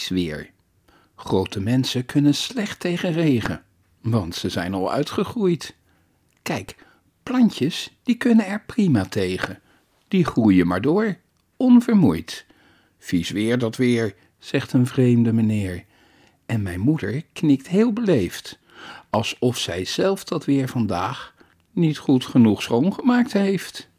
vies weer. Grote mensen kunnen slecht tegen regen, want ze zijn al uitgegroeid. Kijk, plantjes die kunnen er prima tegen. Die groeien maar door, onvermoeid. Vies weer dat weer, zegt een vreemde meneer. En mijn moeder knikt heel beleefd, alsof zij zelf dat weer vandaag niet goed genoeg schoongemaakt heeft.